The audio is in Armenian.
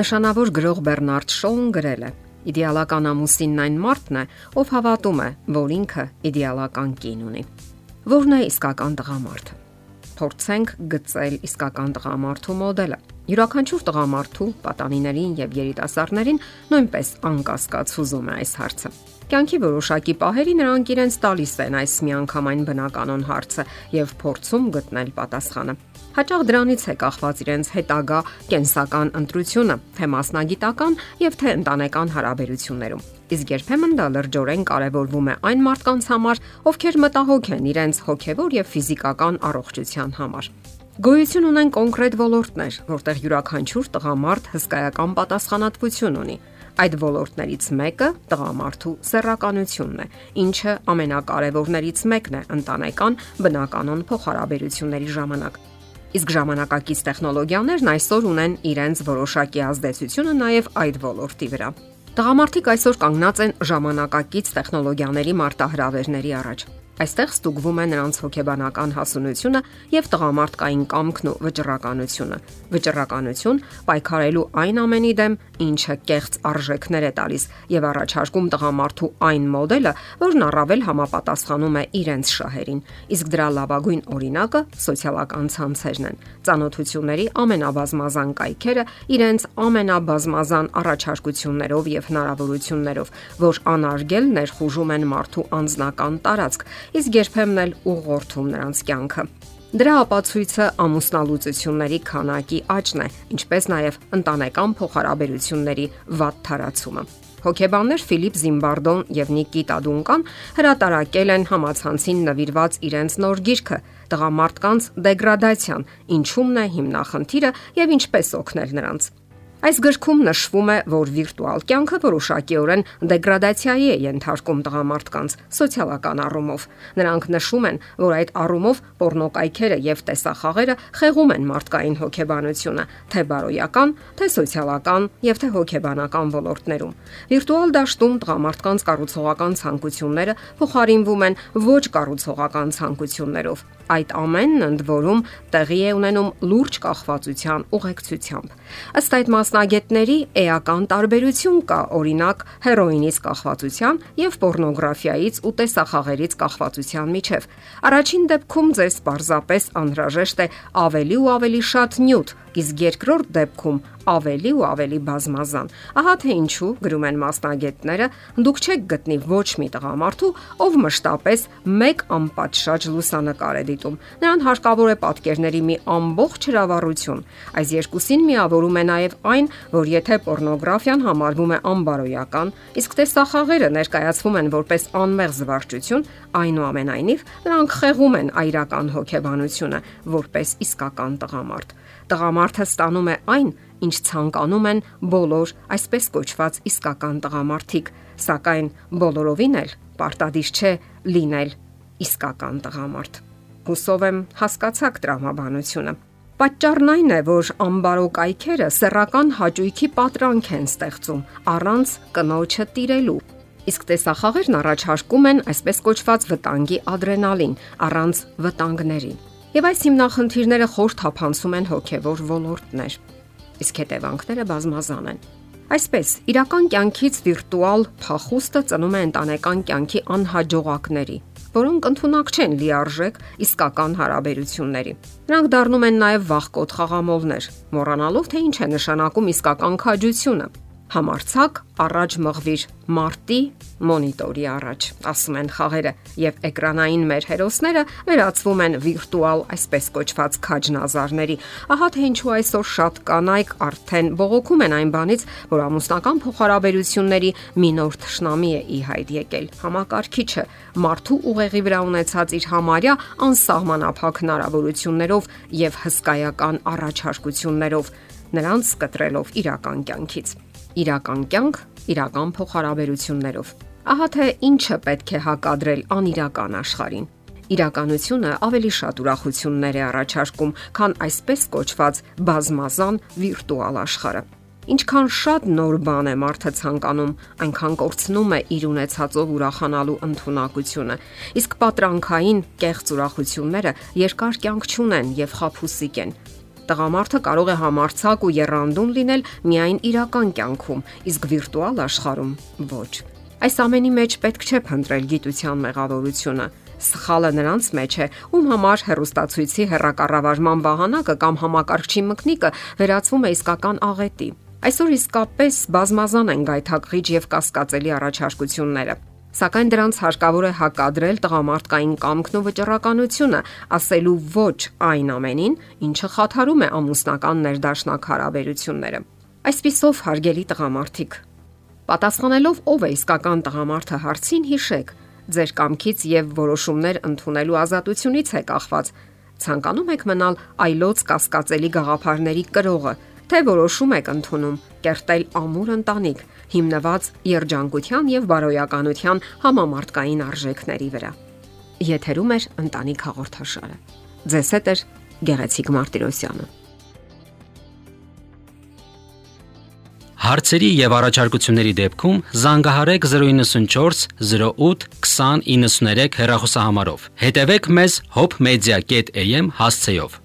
Նշանավոր գրող Բեռնարդ Շոուն գրել է. Իդեալական ամուսինն այն մարդն է, ով հավատում է, որ ինքը իդեալական կին ունի։ Որն է իսկական տղամարդը։ Փորձենք գծել իսկական տղամարդու մոդելը։ Յուրաքանչյուր տղամարդու պատանիներին եւ երիտասարդներին նույնպես անկասկած հուզում է այս հարցը։ Կյանքի որոշակի պահերի նրանք իրենց տալիս են այս միանգամայն բնականon հարցը եւ փորձում գտնել պատասխանը։ Հաճախ դրանից է կախված իրենց հետագա կենսական ընտրությունը, թե մասնագիտական եւ թե ընտանեկան հարաբերություններում։ Իսկ երբեմն դա լրջորեն կարևորվում է այն մարդկանց համար, ովքեր մտահոգ են իրենց հոգեվոր եւ ֆիզիկական առողջության համար։ Գոյություն ունեն կոնկրետ ոլորտներ, որտեղ յուրաքանչյուր տղամարդ հսկայական պատասխանատվություն ունի։ Այդ ոլորտներից մեկը տղամարդու սեռականությունն է, ինչը ամենակարևորներից մեկն է ընտանեկան բնականon փոխհարաբերությունների ժամանակ։ Իսկ ժամանակակից տեխնոլոգիաներն այսօր ունեն իրենց որոշակի ազդեցությունը նաև այդ ոլորտի վրա։ Տղամարդիկ այսօր կանգնած են ժամանակակից տեխնոլոգիաների մարտահրավերների առաջ։ Այստեղ ստուգվում է նրանց հոգեբանական հասունությունը եւ տղամարդկային կամքն ու վճռականությունը։ Վճռականություն պայքարելու այն ամենի դեմ, ինչը կեղծ արժեքներ է տալիս եւ առաջարկում տղամարդու այն մոդելը, որն առավել համապատասխանում է իրենց շահերին։ Իսկ դրա լավագույն օրինակը սոցիալական ցանցերն են։ Ծանոթությունների ամենաբազմազան կայքերը իրենց ամենաբազմազան առաջարկություններով եւ հնարավորություններով, որ անարգել ներխուժում են մարդու անձնական տարածք իսկ երբեմն էլ ուղղորդում նրանց կյանքը։ Դրա ապացույցը ամուսնալուծությունների քանակի աճն է, ինչպես նաև ընտանեկան փոխհարաբերությունների վատ թարացումը։ Հոկեբաններ Ֆիլիպ Զիմբարդոն եւ Նիկիտա Դունկան հրատարակել են համացանցին նվիրված իրենց նոր գիրքը Տղամարդկանց դեգրադացիան, ինչումն է հիմնախնդիրը եւ ինչպես օգնել նրանց։ Այս գրքում նշվում է, որ վիրտուալ կյանքը որոշակիորեն դեգրադացիայի է ենթարկում տղամարդկանց սոցիալական առումով։ Նրանք նշում են, որ այդ առումով պորնոկայքերը եւ տեսախաղերը խեղում են մարդկային հոգեբանությունը, թե բարոյական, թե սոցիալական եւ թե հոգեբանական ոլորտներում։ Վիրտուալ դաշտում տղամարդկանց կառուցողական ցանկությունները փոխարինվում են ոչ կառուցողական ցանկություններով այդ ամենն ընդ որում տեղի է ունենում լուրջ կախվածության ուղեկցությամբ։ Ըստ այդ մասնագետների էական տարբերություն կա օրինակ հերոինից կախվածության եւ պորնոգրաֆիայից ու տեսախաղերից կախվածության միջև։ Առաջին դեպքում ձեզ պարզապես անհրաժեշտ է ավելի ու ավելի շատ նյութ, իսկ երկրորդ դեպքում ավելի ու ավելի բազմազան։ Ահա թե ինչու գրում են մասնագետները, դուք չեք գտնի ոչ մի տղամարդու, ով մշտապես մեկ անպատշաճ լուսանկար է դիտում։ Նրան հարկավոր է պատկերների մի ամբողջ հրավառություն։ Այս երկուսին միավորում է նաև այն, որ եթե պորնոգրաֆիան համարվում է անբարոյական, իսկ տեսախաղերը ներկայացվում են որպես անմեղ զվարճություն, այնուամենայնիվ նրանք խեղում են այրական հոգեբանությունը որպես իսկական տղամարդ։ Տղամարդը ստանում է այն, ինչ ցանկանում են բոլոր այսպես կոչված իսկական տղամարդիկ, սակայն բոլորովին էլ պարտադիր չէ լինել իսկական տղամարդ։ Հուսով եմ հասկացաք տրամաբանությունը։ Պատճառն այն է, որ ամբարո կայքերը սեռական հաճույքի պատրանք են ստեղծում առանց կնոջը տիրելու։ Իսկ տեսախաղերն առաջարկում են այսպես կոչված վտանգի ադրենալին առանց վտանգների։ Եվ այս հիմնախնդիրները խոր թափանցում են հոգևոր ոլորտներ։ Իսկ հետևանքները բազմազան են։ Այսպես, իրական կյանքից վիրտուալ փախուստը ծնում է ընտանեկան կյանքի անհաջողակների, որոնք ընդունակ չեն լիարժեք իսկական հարաբերությունների։ Նրանք դառնում են նաև վախկոտ խաղամոլներ, մոռանալով թե ինչ է նշանակում իսկական քաջությունը Համարցակ առաջ մղվիր մարտի մոնիտորի առաջ, ասում են խաղերը, եւ էկրանային մեր հերոսները վերածվում են վիրտուալ այսպես կոչված քաջնազարների։ Ահա թե ինչու այսօր շատ կանայք արդեն բողոքում են այն բանից, որ ամուսնական փոխհարաբերությունների մի նոր ճշնամի է ի հայտ եկել։ Համակարգիչը մարդու ուղեղի վրա ունեցած իր համարյա անսահմանափակ հնարավորություններով եւ հսկայական առաջարկություններով նրանց կտրելով իրական կյանքից իրական կյանք, իրական փոխհարաբերություններով։ Ահա թե ինչը պետք է հակադրել անիրական աշխարհին։ Իրականությունը ավելի շատ ուրախություններ է առաջարկում, քան այսպես կոչված բազմազան վիրտուալ աշխարհը։ Ինչքան շատ նոր բան է մարդը ցանկանում, այնքան կորցնում է իր ունեցածով ուրախանալու ընտունակությունը։ Իսկ պատրանքային կեղծ ուրախությունները երկար կյանք չունեն եւ խափուսիկ են տղամարդը կարող է համարցակ ու երանդուն լինել միայն իրական կյանքում, իսկ վիրտուալ աշխարհում ոչ։ Այս ամենի մեջ պետք չէ փնտրել գիտության մեղավորությունը։ Սխալը նրանց մեջ է, ում համար հերոստացույցի հերակառավարման վահանակը կամ համակարգչի մկնիկը վերածվում է իսկական աղետի։ Այսօր իսկապես բազմազան են գայթակղիչ եւ կասկածելի առաջարկությունները։ Սակայն դրանց հարկավոր է հակադրել տղամարդկային կամքն ու վճռականությունը, ասելու ոչ այն ամենին, ինչը խաթարում է ամուսնական ներդաշնակ հարաբերությունները։ Այսպիսով, հարգելի տղամարդիկ, պատասխանելով ով է իսկական տղամարդը հարցին հիշեք, ձեր կամքից եւ որոշումներ ընդունելու ազատությունից է կախված։ Ցանկանում եք մնալ այլոց կասկածելի գաղափարների կրողը, թե որոշում եք ընդունում. կերտել ամուր ընտանիք, հիմնված երջանկության եւ բարոյականության համամարտկային արժեքների վրա։ Եթերում է ընտանիք հաղորդաշարը։ Ձեզ հետ է Գեղեցիկ Մարտիրոսյանը։ Հարցերի եւ առաջարկությունների դեպքում զանգահարեք 094 08 2093 հեռախոսահամարով։ Հետևեք մեզ hopmedia.am հասցեով։